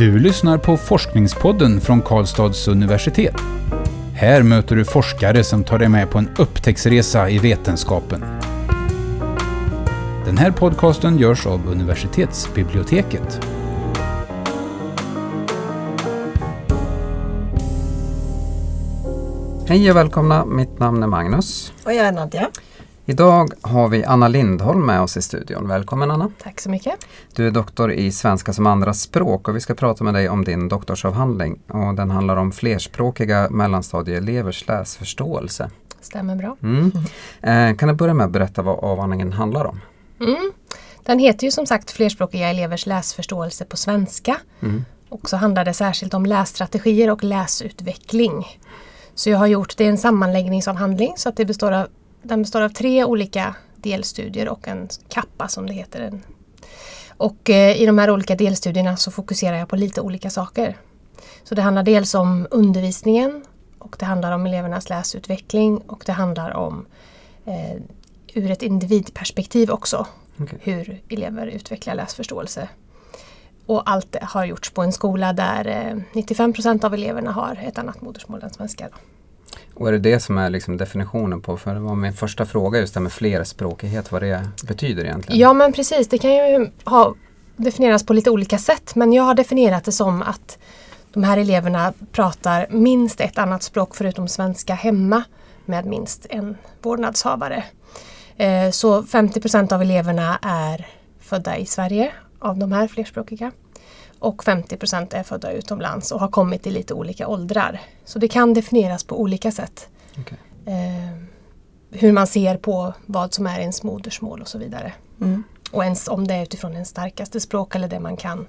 Du lyssnar på Forskningspodden från Karlstads universitet. Här möter du forskare som tar dig med på en upptäcktsresa i vetenskapen. Den här podcasten görs av universitetsbiblioteket. Hej och välkomna, mitt namn är Magnus. Och jag är Nadja. Idag har vi Anna Lindholm med oss i studion. Välkommen Anna! Tack så mycket! Du är doktor i svenska som andra språk och vi ska prata med dig om din doktorsavhandling. Och den handlar om flerspråkiga mellanstadieelevers läsförståelse. Stämmer bra. Mm. Eh, kan du börja med att berätta vad avhandlingen handlar om? Mm. Den heter ju som sagt Flerspråkiga elevers läsförståelse på svenska. Mm. Och så handlar det särskilt om lässtrategier och läsutveckling. Så jag har gjort, det är en sammanläggningsavhandling så att det består av, den består av tre olika delstudier och en kappa som det heter. Och eh, i de här olika delstudierna så fokuserar jag på lite olika saker. Så det handlar dels om undervisningen och det handlar om elevernas läsutveckling och det handlar om eh, ur ett individperspektiv också. Okej. Hur elever utvecklar läsförståelse. Och allt det har gjorts på en skola där eh, 95 procent av eleverna har ett annat modersmål än svenska. Då. Och är det det som är liksom definitionen på, för det var min första fråga just det med flerspråkighet, vad det betyder egentligen? Ja men precis, det kan ju ha, definieras på lite olika sätt men jag har definierat det som att de här eleverna pratar minst ett annat språk förutom svenska hemma med minst en vårdnadshavare. Eh, Så 50 procent av eleverna är födda i Sverige av de här flerspråkiga. Och 50 procent är födda utomlands och har kommit i lite olika åldrar. Så det kan definieras på olika sätt. Okej. Eh, hur man ser på vad som är ens modersmål och så vidare. Mm. Och ens om det är utifrån ens starkaste språk eller det man kan,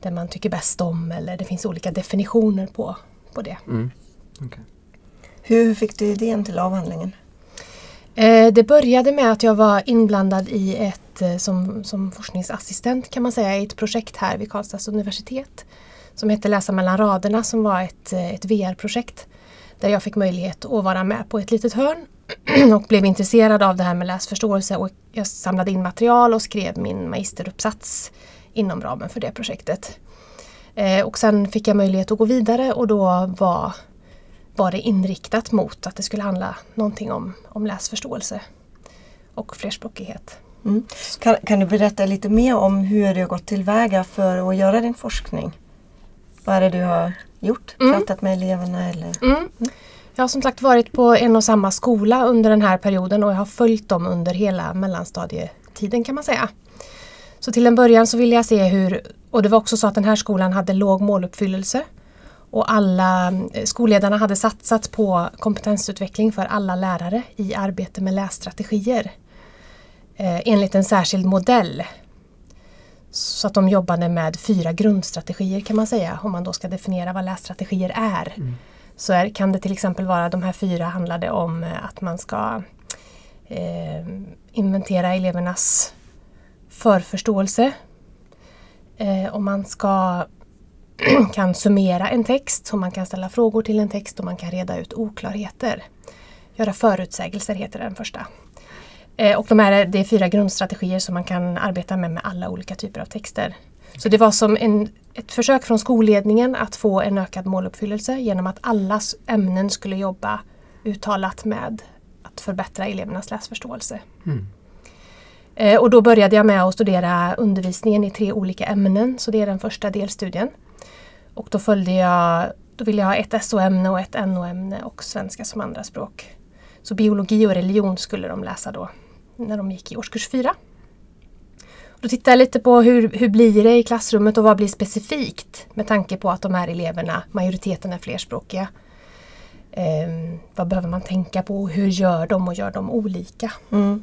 det man tycker bäst om eller det finns olika definitioner på, på det. Mm. Okej. Hur fick du idén till avhandlingen? Eh, det började med att jag var inblandad i ett, eh, som, som forskningsassistent kan man säga, i ett projekt här vid Karlstads universitet. Som hette Läsa mellan raderna som var ett, eh, ett VR-projekt. Där jag fick möjlighet att vara med på ett litet hörn och blev intresserad av det här med läsförståelse och jag samlade in material och skrev min magisteruppsats inom ramen för det projektet. Och sen fick jag möjlighet att gå vidare och då var, var det inriktat mot att det skulle handla någonting om, om läsförståelse och flerspråkighet. Mm. Kan, kan du berätta lite mer om hur du har gått tillväga för att göra din forskning? Vad är det du har gjort? Mm. Pratat med eleverna eller? Mm. Jag har som sagt varit på en och samma skola under den här perioden och jag har följt dem under hela mellanstadietiden kan man säga. Så till en början så ville jag se hur, och det var också så att den här skolan hade låg måluppfyllelse. Och alla eh, skolledarna hade satsat på kompetensutveckling för alla lärare i arbete med lässtrategier. Eh, enligt en särskild modell. Så att de jobbade med fyra grundstrategier kan man säga om man då ska definiera vad lässtrategier är. Så är, kan det till exempel vara de här fyra handlade om eh, att man ska eh, inventera elevernas förförståelse. Eh, och man ska kan summera en text och man kan ställa frågor till en text och man kan reda ut oklarheter. Göra förutsägelser heter den första. Eh, och de här, det är fyra grundstrategier som man kan arbeta med med alla olika typer av texter. Så det var som en, ett försök från skolledningen att få en ökad måluppfyllelse genom att alla ämnen skulle jobba uttalat med att förbättra elevernas läsförståelse. Mm. Eh, och då började jag med att studera undervisningen i tre olika ämnen, så det är den första delstudien. Och då följde jag, då ville jag ha ett SO-ämne och ett NO-ämne och svenska som andraspråk. Så biologi och religion skulle de läsa då när de gick i årskurs fyra. Då tittade jag lite på hur, hur blir det i klassrummet och vad blir specifikt med tanke på att de här eleverna, majoriteten är flerspråkiga. Eh, vad behöver man tänka på? Hur gör de och gör de olika? Mm.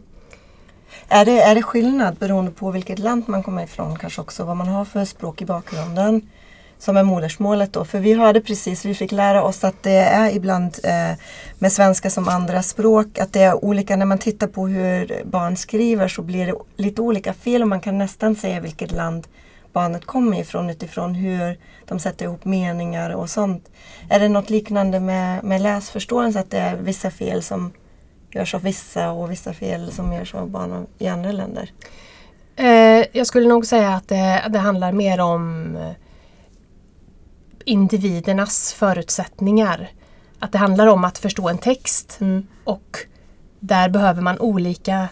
Är, det, är det skillnad beroende på vilket land man kommer ifrån kanske också vad man har för språk i bakgrunden? Som är modersmålet då. För vi hörde precis, vi fick lära oss att det är ibland eh, med svenska som andra språk att det är olika när man tittar på hur barn skriver så blir det lite olika fel och man kan nästan säga vilket land barnet kommer ifrån utifrån hur de sätter ihop meningar och sånt. Är det något liknande med, med läsförståelse att det är vissa fel som görs av vissa och vissa fel som görs av barn i andra länder? Eh, jag skulle nog säga att det, det handlar mer om individernas förutsättningar. Att det handlar om att förstå en text Mm. och där behöver man olika,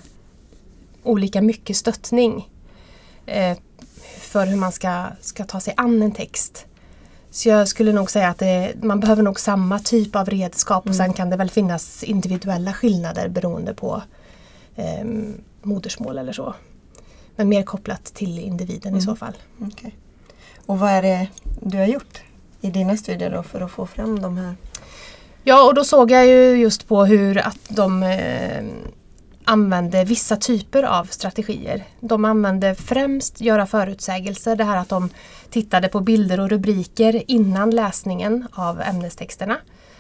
olika mycket stöttning eh, för hur man ska, ska ta sig an en text. Så jag skulle nog säga att det, man behöver nog samma typ av redskap och sen kan det väl finnas individuella skillnader beroende på eh, modersmål eller så. Men mer kopplat till individen i så fall. Okej. Och vad är det du har gjort i dina studier då för att få fram de här? Ja, och då såg jag ju just på hur att de eh, använde vissa typer av strategier. De använde främst göra förutsägelser, det här att de tittade på bilder och rubriker innan läsningen av ämnestexterna.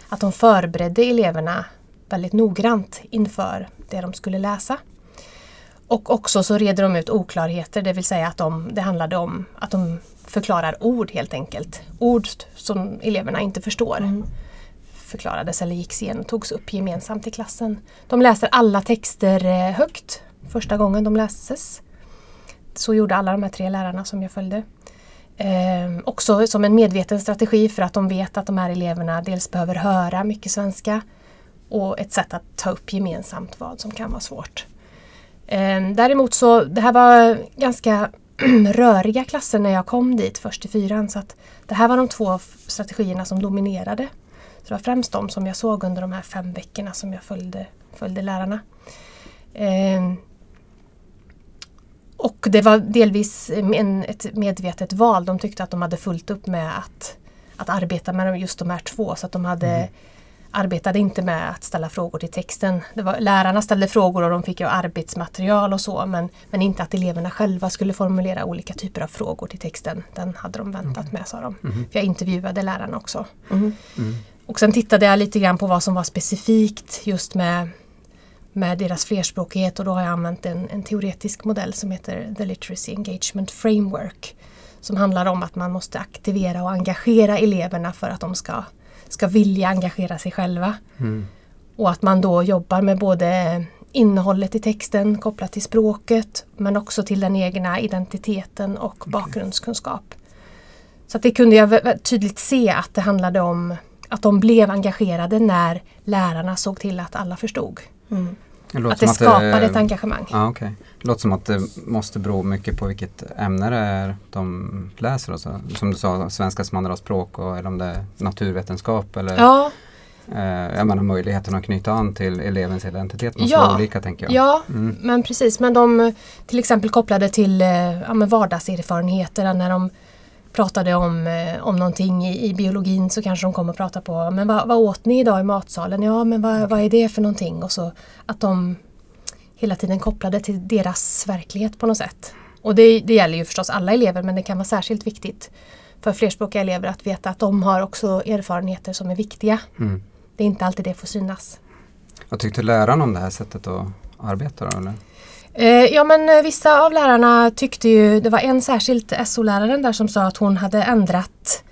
Att de förberedde eleverna väldigt noggrant inför det de skulle läsa. Och också så reder de ut oklarheter, det vill säga att de, det handlade om att de förklarar ord helt enkelt. Ord som eleverna inte förstår mm förklarades eller gicks igenom, togs upp gemensamt i klassen. De läser alla texter eh, högt första gången de läses. Så gjorde alla de här tre lärarna som jag följde. Ehm, också som en medveten strategi för att de vet att de här eleverna dels behöver höra mycket svenska och ett sätt att ta upp gemensamt vad som kan vara svårt. Ehm, däremot så, det här var ganska röriga klasser när jag kom dit först i fyran så att det här var de två strategierna som dominerade. Så det var främst de som jag såg under de här fem veckorna som jag följde, följde lärarna. Eh, och det var delvis en, ett medvetet val. De tyckte att de hade fullt upp med att, att arbeta med just de här två. Så att de hade, arbetade inte med att ställa frågor till texten. Var, lärarna ställde frågor och de fick ju arbetsmaterial och så. Men, men inte att eleverna själva skulle formulera olika typer av frågor till texten. Den hade de väntat med sa de. För jag intervjuade lärarna också. Och sen tittade jag lite grann på vad som var specifikt just med, med deras flerspråkighet och då har jag använt en, en teoretisk modell som heter The Literacy Engagement Framework. Som handlar om att man måste aktivera och engagera eleverna för att de ska, ska vilja engagera sig själva. Och att man då jobbar med både innehållet i texten kopplat till språket men också till den egna identiteten och bakgrundskunskap. Så att det kunde jag tydligt se att det handlade om att de blev engagerade när lärarna såg till att alla förstod. Mm. Det Att det skapade ett engagemang. Ja, okej. Det låter som att det måste bero mycket på vilket ämne det är de läser. Alltså. Som du sa, svenska som andraspråk och eller om det är naturvetenskap eller Ja, eh, jag menar möjligheten att knyta an till elevens identitet måste Ja. vara olika tänker jag. ja Mm. men precis. Men de till exempel kopplade till eh, ja, men vardagserfarenheter när de pratade om, eh, om någonting i, i biologin så kanske de kom och pratade på men vad, vad åt ni idag i matsalen? Ja men vad, vad är det för någonting? Och så att de hela tiden kopplade till deras verklighet på något sätt. Och det, det gäller ju förstås alla elever men det kan vara särskilt viktigt för flerspråkiga elever att veta att de har också erfarenheter som är viktiga. Mm. Det är inte alltid det får synas. Vad tyckte läraren om det här sättet att arbeta? Då, eller? Eh, ja men eh, vissa av lärarna tyckte ju, det var en särskilt SO-läraren där som sa att hon hade ändrat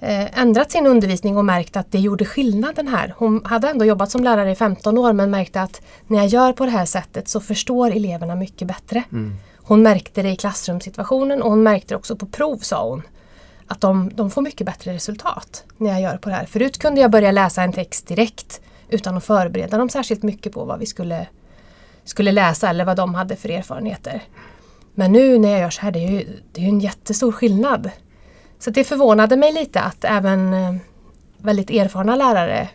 eh, ändrat sin undervisning och märkt att det gjorde skillnad den här. Hon hade ändå jobbat som lärare i 15 år men märkte att när jag gör på det här sättet så förstår eleverna mycket bättre. Hon märkte det i klassrumssituationen och hon märkte det också på prov sa hon. Att de, de får mycket bättre resultat när jag gör på det här. Förut kunde jag börja läsa en text direkt utan att förbereda dem särskilt mycket på vad vi skulle skulle läsa eller vad de hade för erfarenheter. Men nu när jag gör så här, det är ju, det är ju en jättestor skillnad. Så det förvånade mig lite att även eh, väldigt erfarna lärare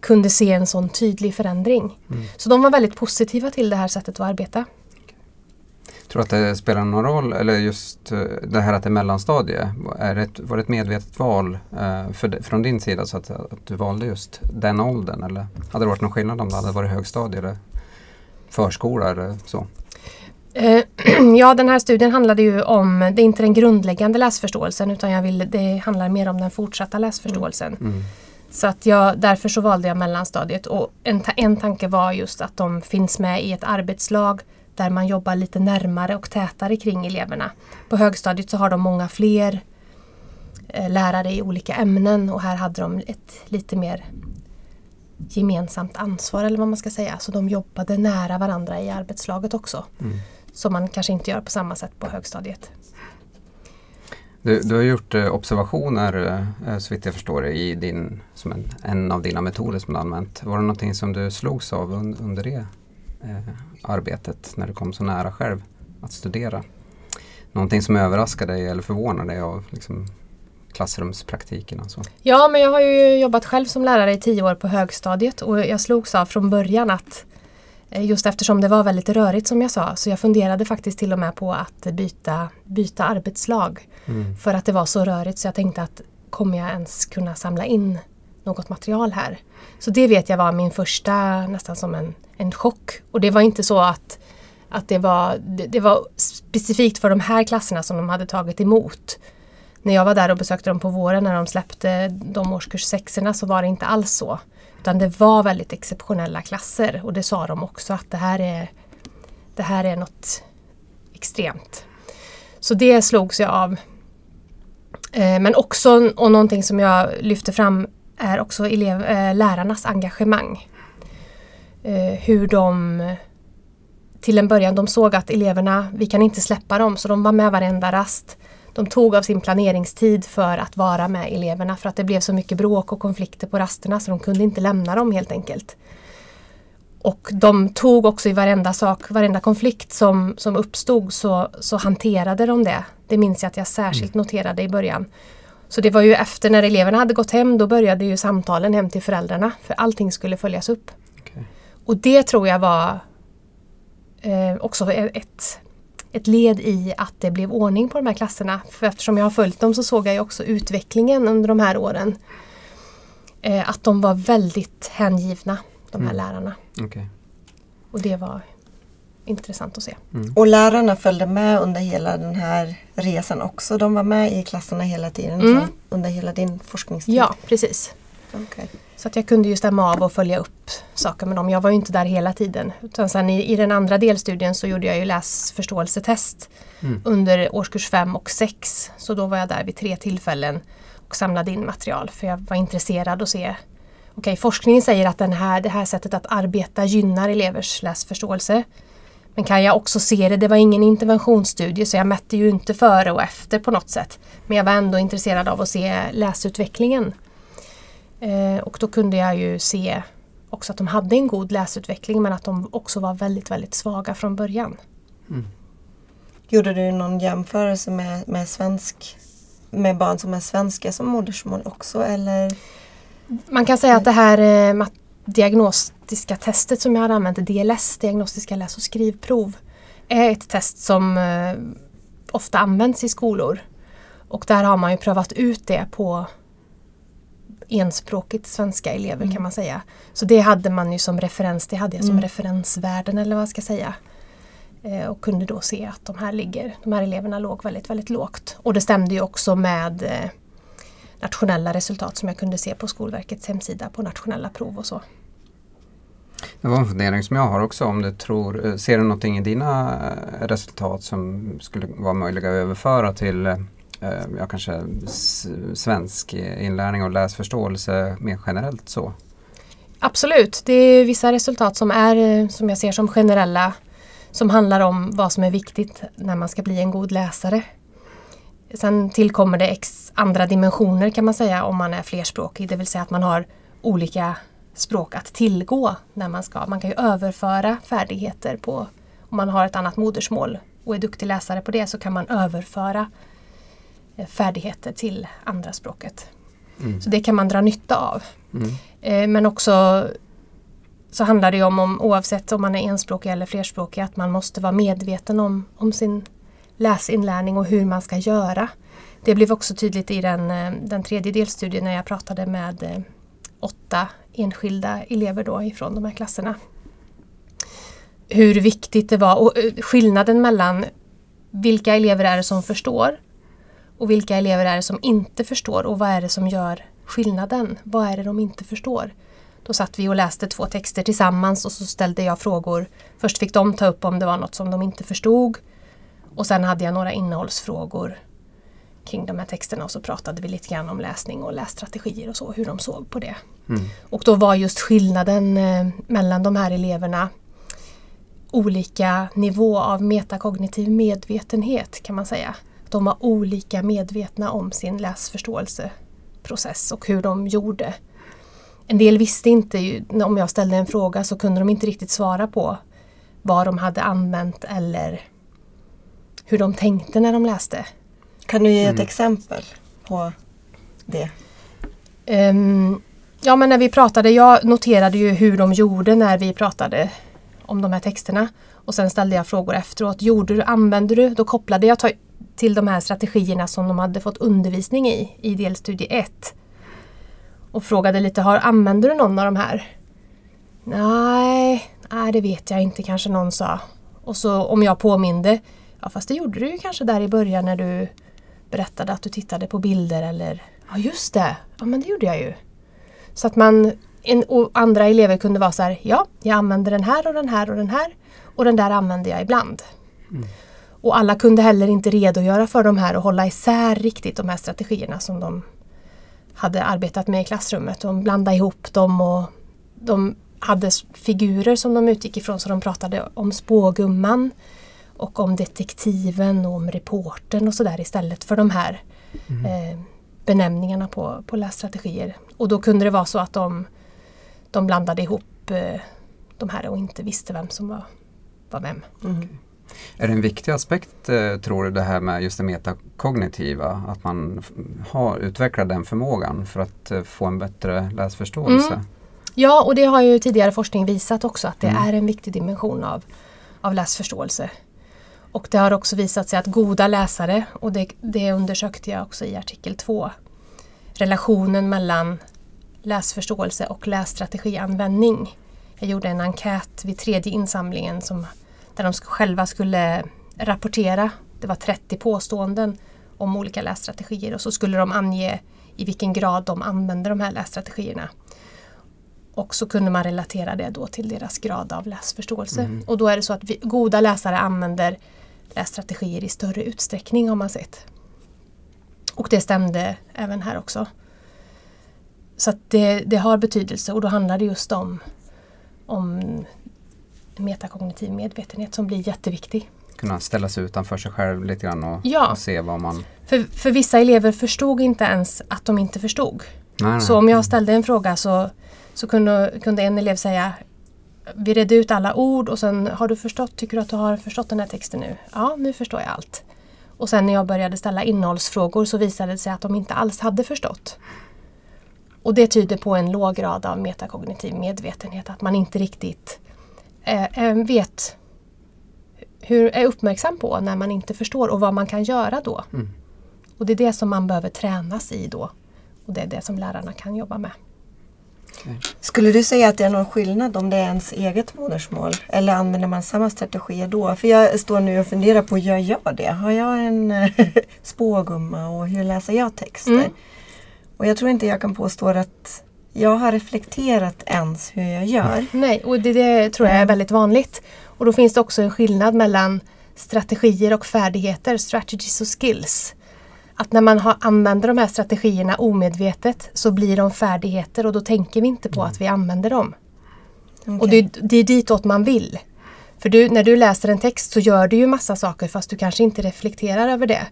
kunde se en sån tydlig förändring. Så de var väldigt positiva till det här sättet att arbeta. Tror att det spelar någon roll, eller just eh, det här att det är mellanstadie, är det var det ett medvetet val eh, för, från din sida så att, att du valde just den åldern? Eller hade det varit någon skillnad om det hade varit högstadie eller förskola eller så? Eh, Ja, den här studien handlade ju om, det är inte den grundläggande läsförståelsen utan jag vill, det handlar mer om den fortsatta läsförståelsen. Mm. Så att jag, därför så valde jag mellanstadiet och en, ta- en tanke var just att de finns med i ett arbetslag där man jobbar lite närmare och tätare kring eleverna. På högstadiet så har de många fler eh, lärare i olika ämnen och här hade de ett lite mer gemensamt ansvar eller vad man ska säga. Så de jobbade nära varandra i arbetslaget också. Som man kanske inte gör på samma sätt på högstadiet. Du, du har gjort eh, observationer eh, så vitt jag förstår i din, som en, en av dina metoder som du använt. Var det någonting som du slogs av un, under det eh, arbetet när du kom så nära själv att studera? Någonting som överraskade dig eller förvånade dig av liksom, klassrumspraktiken? Alltså. Ja, men jag har ju jobbat själv som lärare i tio år på högstadiet och jag slogs av från början att eh, Just eftersom det var väldigt rörigt som jag sa så jag funderade faktiskt till och med på att byta, byta arbetslag. Mm. För att det var så rörigt så jag tänkte att kommer jag ens kunna samla in något material här? Så det vet jag var min första nästan som en, en chock. Och det var inte så att, att det, var, det, det var specifikt för de här klasserna som de hade tagit emot när jag var där och besökte dem på våren när de släppte de årskurs sexorna så var det inte alls så. Utan det var väldigt exceptionella klasser och det sa de också att det här är, det här är något extremt. Så det slogs jag av. Eh, men också, och någonting som jag lyfter fram är också elev, eh, lärarnas engagemang. Eh, hur de till en början, de såg att eleverna, vi kan inte släppa dem, så de var med varenda rast de tog av sin planeringstid för att vara med eleverna för att det blev så mycket bråk och konflikter på rasterna så de kunde inte lämna dem helt enkelt. Och de tog också i varenda sak, varenda konflikt som, som uppstod så, så hanterade de det. Det minns jag att jag särskilt mm. noterade i början. Så det var ju efter när eleverna hade gått hem, då började ju samtalen hem till föräldrarna för allting skulle följas upp. Okay. Och det tror jag var eh, också ett, ett led i att det blev ordning på de här klasserna. För eftersom jag har följt dem så såg jag också utvecklingen under de här åren. Eh, att de var väldigt hängivna, de här mm. lärarna. Okay. Och det var intressant att se. Mm. Och lärarna följde med under hela den här resan också? De var med i klasserna hela tiden mm. under hela din forskningstid? Ja, precis. Okay. Så att jag kunde ju stämma av och följa upp saker med dem. Jag var ju inte där hela tiden. Utan sen i, i den andra delstudien så gjorde jag ju läsförståelsetest mm. under årskurs 5 och 6. Så då var jag där vid tre tillfällen och samlade in material för jag var intresserad att se Okej, okay, forskningen säger att den här, det här sättet att arbeta gynnar elevers läsförståelse. Men kan jag också se det? Det var ingen interventionsstudie så jag mätte ju inte före och efter på något sätt. Men jag var ändå intresserad av att se läsutvecklingen. Eh, och då kunde jag ju se också att de hade en god läsutveckling men att de också var väldigt, väldigt svaga från början. Mm. Gjorde du någon jämförelse med, med, svensk, med barn som är svenska som modersmål också eller? Man kan säga att det här eh, diagnostiska testet som jag har använt, DLS, diagnostiska läs och skrivprov, är ett test som eh, ofta används i skolor. Och där har man ju prövat ut det på enspråkigt svenska elever mm. kan man säga. Så det hade man ju som referens, det hade jag som mm. referensvärden eller vad jag ska säga. Eh, och kunde då se att de här, ligger, de här eleverna låg väldigt, väldigt lågt. Och det stämde ju också med eh, nationella resultat som jag kunde se på Skolverkets hemsida på nationella prov och så. Det var en fundering som jag har också om du tror, eh, ser du någonting i dina eh, resultat som skulle vara möjliga att överföra till eh, Eh, ja, kanske svensk inlärning och läsförståelse mer generellt så? Absolut, det är vissa resultat som är eh, som jag ser som generella som handlar om vad som är viktigt när man ska bli en god läsare. Sen tillkommer det ex andra dimensioner kan man säga om man är flerspråkig, det vill säga att man har olika språk att tillgå när man ska. Man kan ju överföra färdigheter på, om man har ett annat modersmål och är duktig läsare på det så kan man överföra Eh, färdigheter till andra språket. Mm. Så det kan man dra nytta av. Mm. Eh, men också så handlar det om, om, oavsett om man är enspråkig eller flerspråkig, att man måste vara medveten om, om sin läsinlärning och hur man ska göra. Det blev också tydligt i den, eh, den tredje delstudien när jag pratade med åtta enskilda elever då ifrån de här klasserna. Hur viktigt det var och skillnaden mellan vilka elever är det som förstår och vilka elever är det som inte förstår och vad är det som gör skillnaden? Vad är det de inte förstår? Då satt vi och läste två texter tillsammans och så ställde jag frågor. Först fick de ta upp om det var något som de inte förstod. Och sen hade jag några innehållsfrågor kring de här texterna och så pratade vi lite grann om läsning och lässtrategier och så, hur de såg på det. Mm. Och då var just skillnaden eh, mellan de här eleverna olika nivå av metakognitiv medvetenhet kan man säga de var olika medvetna om sin läsförståelseprocess och hur de gjorde. En del visste inte, om jag ställde en fråga så kunde de inte riktigt svara på vad de hade använt eller hur de tänkte när de läste. Kan du ge ett mm. exempel på det? Um, ja men när vi pratade, jag noterade ju hur de gjorde när vi pratade om de här texterna. Och sen ställde jag frågor efteråt. Gjorde du, använde du? Då kopplade jag till de här strategierna som de hade fått undervisning i, i delstudie 1. Och frågade lite, har, använder du någon av de här? Nej, nej det vet jag inte, kanske någon sa. Och så om jag påminde, ja fast det gjorde du ju kanske där i början när du berättade att du tittade på bilder eller Ja just det, ja men det gjorde jag ju. Så att man, en, och andra elever kunde vara så här, ja jag använder den här och den här och den här och den där använder jag ibland. Mm. Och alla kunde heller inte redogöra för de här och hålla isär riktigt de här strategierna som de hade arbetat med i klassrummet. De blandade ihop dem och de hade figurer som de utgick ifrån så de pratade om spågumman och om detektiven och om reporten och sådär istället för de här mm. eh, benämningarna på, på lässtrategier. Och då kunde det vara så att de, de blandade ihop eh, de här och inte visste vem som var, var vem. Mm. Är det en viktig aspekt eh, tror du det här med just det metakognitiva? Att man har utvecklat den förmågan för att eh, få en bättre läsförståelse? Mm. Ja och det har ju tidigare forskning visat också att det mm. är en viktig dimension av, av läsförståelse. Och det har också visat sig att goda läsare, och det, det undersökte jag också i artikel 2, relationen mellan läsförståelse och lässtrategianvändning. Jag gjorde en enkät vid tredje insamlingen som, där de själva skulle rapportera. Det var 30 påståenden om olika lässtrategier och så skulle de ange i vilken grad de använde de här lässtrategierna. Och så kunde man relatera det då till deras grad av läsförståelse. Mm. Och då är det så att vi, goda läsare använder lässtrategier i större utsträckning har man sett. Och det stämde även här också. Så det, det, har betydelse och då handlar det just om, om metakognitiv medvetenhet som blir jätteviktig. Kunna ställa sig utanför sig själv lite grann och, ja. och se vad man... För, för vissa elever förstod inte ens att de inte förstod. Nej, nej. Så om jag ställde en fråga så, så kunde, kunde en elev säga vi redde ut alla ord och sen har du förstått, tycker du att du har förstått den här texten nu? Ja, nu förstår jag allt. Och sen när jag började ställa innehållsfrågor så visade det sig att de inte alls hade förstått. Och det tyder på en låg grad av metakognitiv medvetenhet, att man inte riktigt vet hur är uppmärksam på när man inte förstår och vad man kan göra då. Mm. Och det är det som man behöver tränas i då. Och det är det som lärarna kan jobba med. Skulle du säga att det är någon skillnad om det är ens eget modersmål? Eller använder man samma strategier då? För jag står nu och funderar på, gör jag det? Har jag en spågumma och hur läser jag texter? Mm. Och jag tror inte jag kan påstå att jag har reflekterat ens hur jag gör. Nej, och det, det tror jag är väldigt vanligt. Och då finns det också en skillnad mellan strategier och färdigheter, strategies och skills att när man har, använder de här strategierna omedvetet så blir de färdigheter och då tänker vi inte på mm. att vi använder dem. Okay. Och det, det är ditåt man vill. För du, när du läser en text så gör du ju massa saker fast du kanske inte reflekterar över det.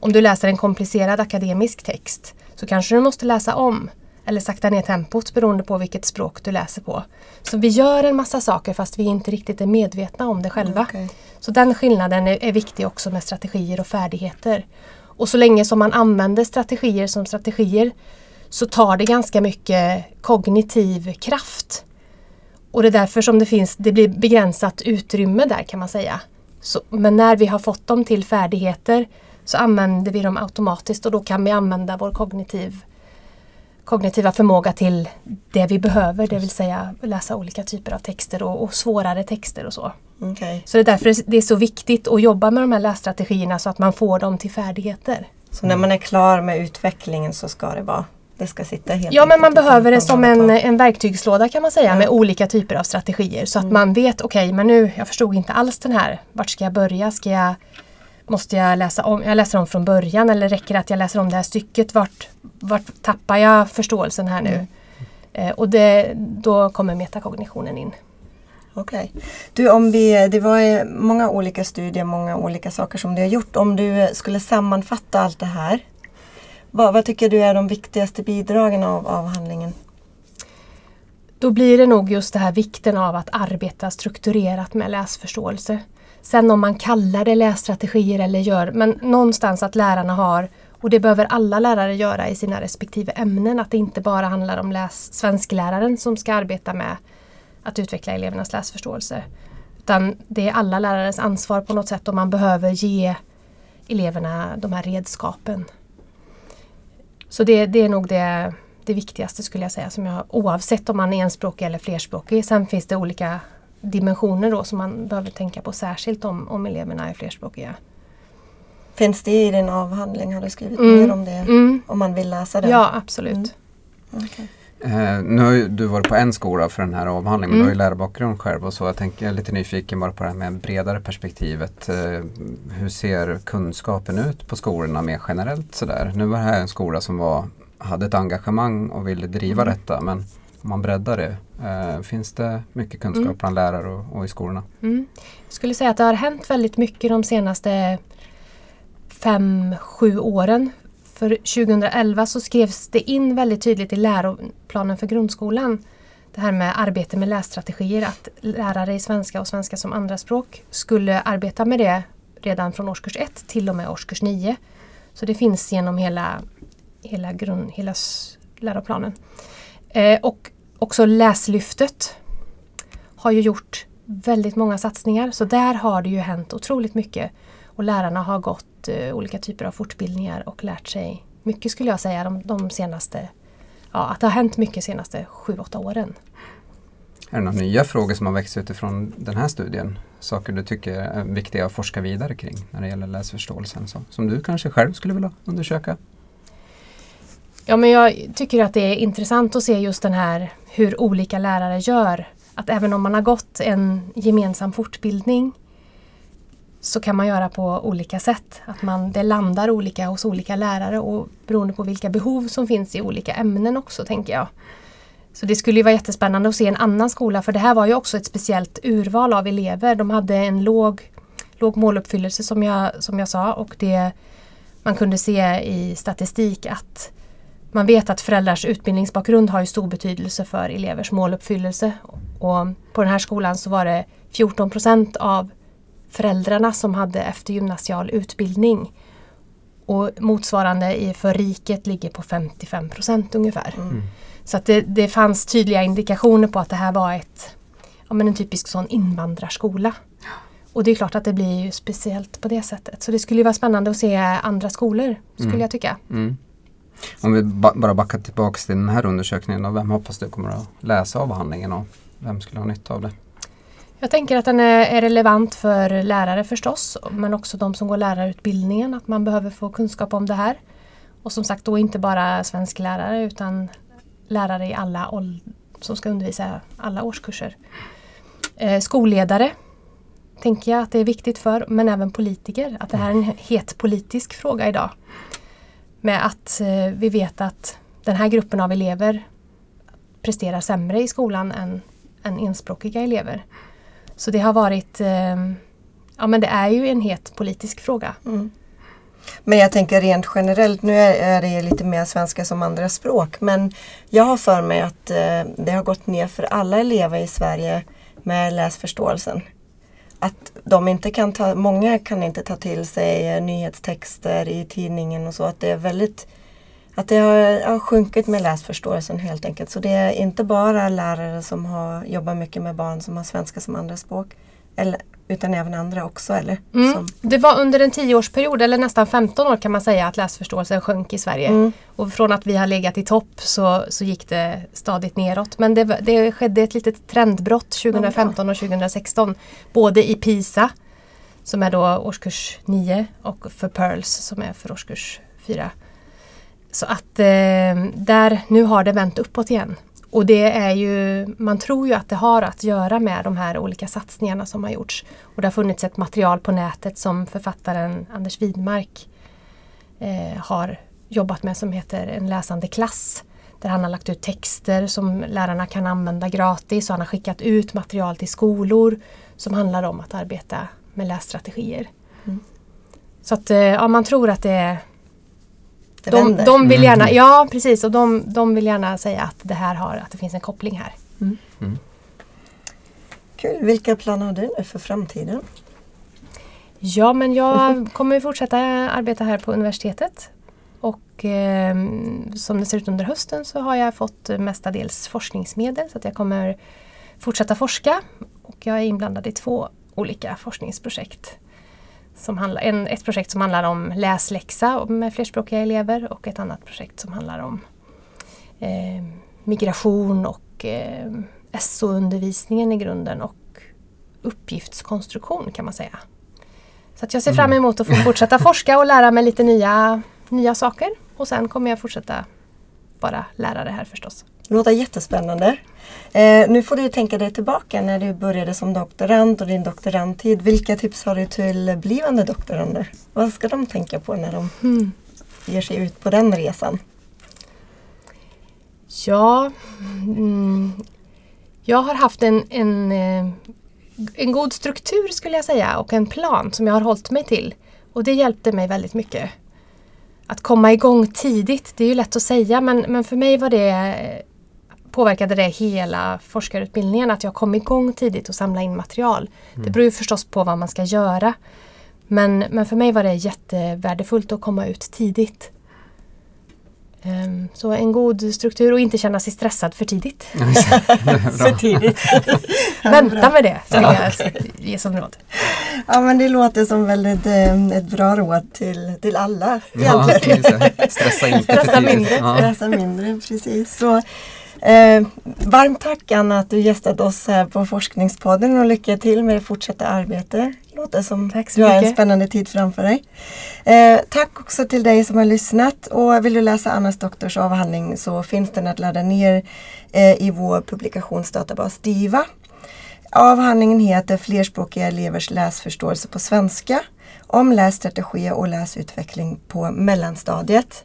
Om du läser en komplicerad akademisk text så kanske du måste läsa om eller sakta ner tempot beroende på vilket språk du läser på. Så vi gör en massa saker fast vi inte riktigt är medvetna om det själva. Okay. Så den skillnaden är, är viktig också med strategier och färdigheter. Och så länge som man använder strategier som strategier så tar det ganska mycket kognitiv kraft. Och det är därför som det finns, det blir begränsat utrymme där kan man säga. Så, men när vi har fått dem till färdigheter så använder vi dem automatiskt och då kan vi använda vår kognitiv, kognitiva förmåga till det vi behöver, det vill säga läsa olika typer av texter och, och svårare texter och så. Okay. Så det är därför det är så viktigt att jobba med de här lässtrategierna så att man får dem till färdigheter. Så när man är klar med utvecklingen så ska det vara det ska sitta helt Ja men man behöver det som en, en verktygslåda kan man säga ja. med olika typer av strategier så att mm. man vet okej okay, men nu jag förstod inte alls den här. Vart ska jag börja? Ska jag, måste jag läsa om? Jag läser om från början eller räcker det att jag läser om det här stycket? Vart, vart tappar jag förståelsen här nu? Mm. Eh, och det, då kommer metakognitionen in. Okej. Du, om vi, det var många olika studier, många olika saker som du har gjort. Om du skulle sammanfatta allt det här. Vad, vad tycker du är de viktigaste bidragen av avhandlingen? Då blir det nog just det här vikten av att arbeta strukturerat med läsförståelse. Sen om man kallar det lässtrategier eller gör, men någonstans att lärarna har, och det behöver alla lärare göra i sina respektive ämnen, att det inte bara handlar om läs, svenskläraren som ska arbeta med att utveckla elevernas läsförståelse. Utan det är alla lärares ansvar på något sätt och man behöver ge eleverna de här redskapen. Så det, det är nog det, det viktigaste skulle jag säga, som jag, oavsett om man är enspråkig eller flerspråkig. Sen finns det olika dimensioner då som man behöver tänka på särskilt om, om eleverna är flerspråkiga. Finns det i din avhandling? Har du skrivit Mm. mer om det? Mm. Om man vill läsa den? Ja, absolut. Mm. Okej. Eh, nu har du varit på en skola för den här avhandlingen, men Mm. du har ju lärarbakgrund själv och så. Jag tänker, jag är lite nyfiken bara på det här med bredare perspektivet. Eh, hur ser kunskapen ut på skolorna mer generellt sådär? Nu var det här en skola som var, hade ett engagemang och ville driva Mm. detta, men om man breddar det, eh, finns det mycket kunskap Mm. bland lärare och, och i skolorna? Mm. Jag skulle säga att det har hänt väldigt mycket de senaste fem, sju åren. För 2011 så skrevs det in väldigt tydligt i läroplanen för grundskolan det här med arbete med lässtrategier, att lärare i svenska och svenska som andraspråk skulle arbeta med det redan från årskurs 1 till och med årskurs 9. Så det finns genom hela, hela, grund, hela läroplanen. Eh, och också Läslyftet har ju gjort väldigt många satsningar så där har det ju hänt otroligt mycket. Och lärarna har gått eh, olika typer av fortbildningar och lärt sig mycket skulle jag säga de, de senaste, ja att det har hänt mycket de senaste sju, åtta åren. Är det några nya frågor som har växt utifrån den här studien? Saker du tycker är viktiga att forska vidare kring när det gäller läsförståelsen? Så, som du kanske själv skulle vilja undersöka? Ja men jag tycker att det är intressant att se just den här hur olika lärare gör. Att även om man har gått en gemensam fortbildning så kan man göra på olika sätt. Att man, det landar olika hos olika lärare och beroende på vilka behov som finns i olika ämnen också tänker jag. Så det skulle ju vara jättespännande att se en annan skola för det här var ju också ett speciellt urval av elever. De hade en låg, låg måluppfyllelse som jag, som jag sa och det man kunde se i statistik att man vet att föräldrars utbildningsbakgrund har ju stor betydelse för elevers måluppfyllelse. Och på den här skolan så var det 14 procent av föräldrarna som hade eftergymnasial utbildning. Och motsvarande för riket ligger på 55 procent ungefär. Mm. Så att det, det fanns tydliga indikationer på att det här var ett, ja, men en typisk sån invandrarskola. Och det är klart att det blir ju speciellt på det sättet. Så det skulle ju vara spännande att se andra skolor, skulle Mm. jag tycka. Mm. Om vi ba bara backar tillbaks till den här undersökningen, och vem hoppas du kommer att läsa avhandlingen och vem skulle ha nytta av det? Jag tänker att den är, relevant för lärare förstås, men också de som går lärarutbildningen, att man behöver få kunskap om det här. Och som sagt då inte bara svensklärare utan lärare i alla som ska undervisa alla årskurser. Eh, skolledare tänker jag att det är viktigt för, men även politiker, att det här är en het politisk fråga idag. Med att eh, vi vet att den här gruppen av elever presterar sämre i skolan än, än enspråkiga elever. Så det har varit, eh, ja men det är ju en het politisk fråga. Mm. Men jag tänker rent generellt, nu är, det lite mer svenska som andra språk, men jag har för mig att eh, det har gått ner för alla elever i Sverige med läsförståelsen. Att de inte kan ta, många kan inte ta till sig eh, nyhetstexter i tidningen och så, att det är väldigt att det har, har sjunkit med läsförståelsen helt enkelt. Så det är inte bara lärare som har jobbar mycket med barn som har svenska som andraspråk. Eller, utan även andra också eller? Mm. Det var under en tioårsperiod, eller nästan 15 år kan man säga, att läsförståelsen sjönk i Sverige. Mm. Och från att vi har legat i topp så, så gick det stadigt neråt. Men det, det skedde ett litet trendbrott 2015 och 2016. Både i PISA, som är då årskurs 9, och för PEARLS som är för årskurs 4. Så att eh, där, nu har det vänt uppåt igen. Och det är ju, man tror ju att det har att göra med de här olika satsningarna som har gjorts. Och det har funnits ett material på nätet som författaren Anders Widmark eh, har jobbat med som heter En läsande klass. där han har lagt ut texter som lärarna kan använda gratis och han har skickat ut material till skolor som handlar om att arbeta med lässtrategier. Mm. Så att ja, man tror att det är Det de, vänder. de vill gärna, Mm. ja precis, och de, de vill gärna säga att det här har, att det finns en koppling här. Kul. Vilka planer har du nu för framtiden? Ja, men jag kommer fortsätta arbeta här på universitetet. Och eh, som det ser ut under hösten så har jag fått mestadels forskningsmedel så att jag kommer fortsätta forska. Och jag är inblandad i två olika forskningsprojekt. Som handlar, en, ett projekt som handlar om läsläxa med flerspråkiga elever och ett annat projekt som handlar om eh, migration och eh, SO-undervisningen i grunden och uppgiftskonstruktion kan man säga. Så att jag ser fram emot att få fortsätta forska och lära mig lite nya, nya saker. Och sen kommer jag fortsätta vara lärare här förstås. Det låter jättespännande. Eh, nu får du tänka dig tillbaka när du började som doktorand och din doktorandtid. Vilka tips har du till blivande doktorander? Vad ska de tänka på när de Hmm. ger sig ut på den resan? Ja, mm, jag har haft en, en, eh, en god struktur skulle jag säga och en plan som jag har hållit mig till. Och det hjälpte mig väldigt mycket. Att komma igång tidigt, det är ju lätt att säga men, men för mig var det påverkade det hela forskarutbildningen att jag kom igång tidigt och samla in material. Det beror ju förstås på vad man ska göra. Men, men för mig var det jättevärdefullt att komma ut tidigt. Ehm, Så en god struktur och inte känna sig stressad för tidigt. För tidigt. Vänta med det, skulle jag ge som råd. Ja men det låter som väldigt eh, ett bra råd till, till alla Ja. Stressa inte för Stressa tidigt. mindre. Ja. Stressa mindre, precis. Så, eh, varmt tack Anna att du gästat oss här på Forskningspodden och lycka till med det fortsatta arbetet. Låter som Tack så du har en mycket. spännande tid framför dig. Eh, tack också till dig som har lyssnat och vill du läsa Annas doktorsavhandling så finns den att ladda ner eh, i vår publikationsdatabas DIVA. Avhandlingen heter Flerspråkiga elevers läsförståelse på svenska om lässtrategi och läsutveckling på mellanstadiet.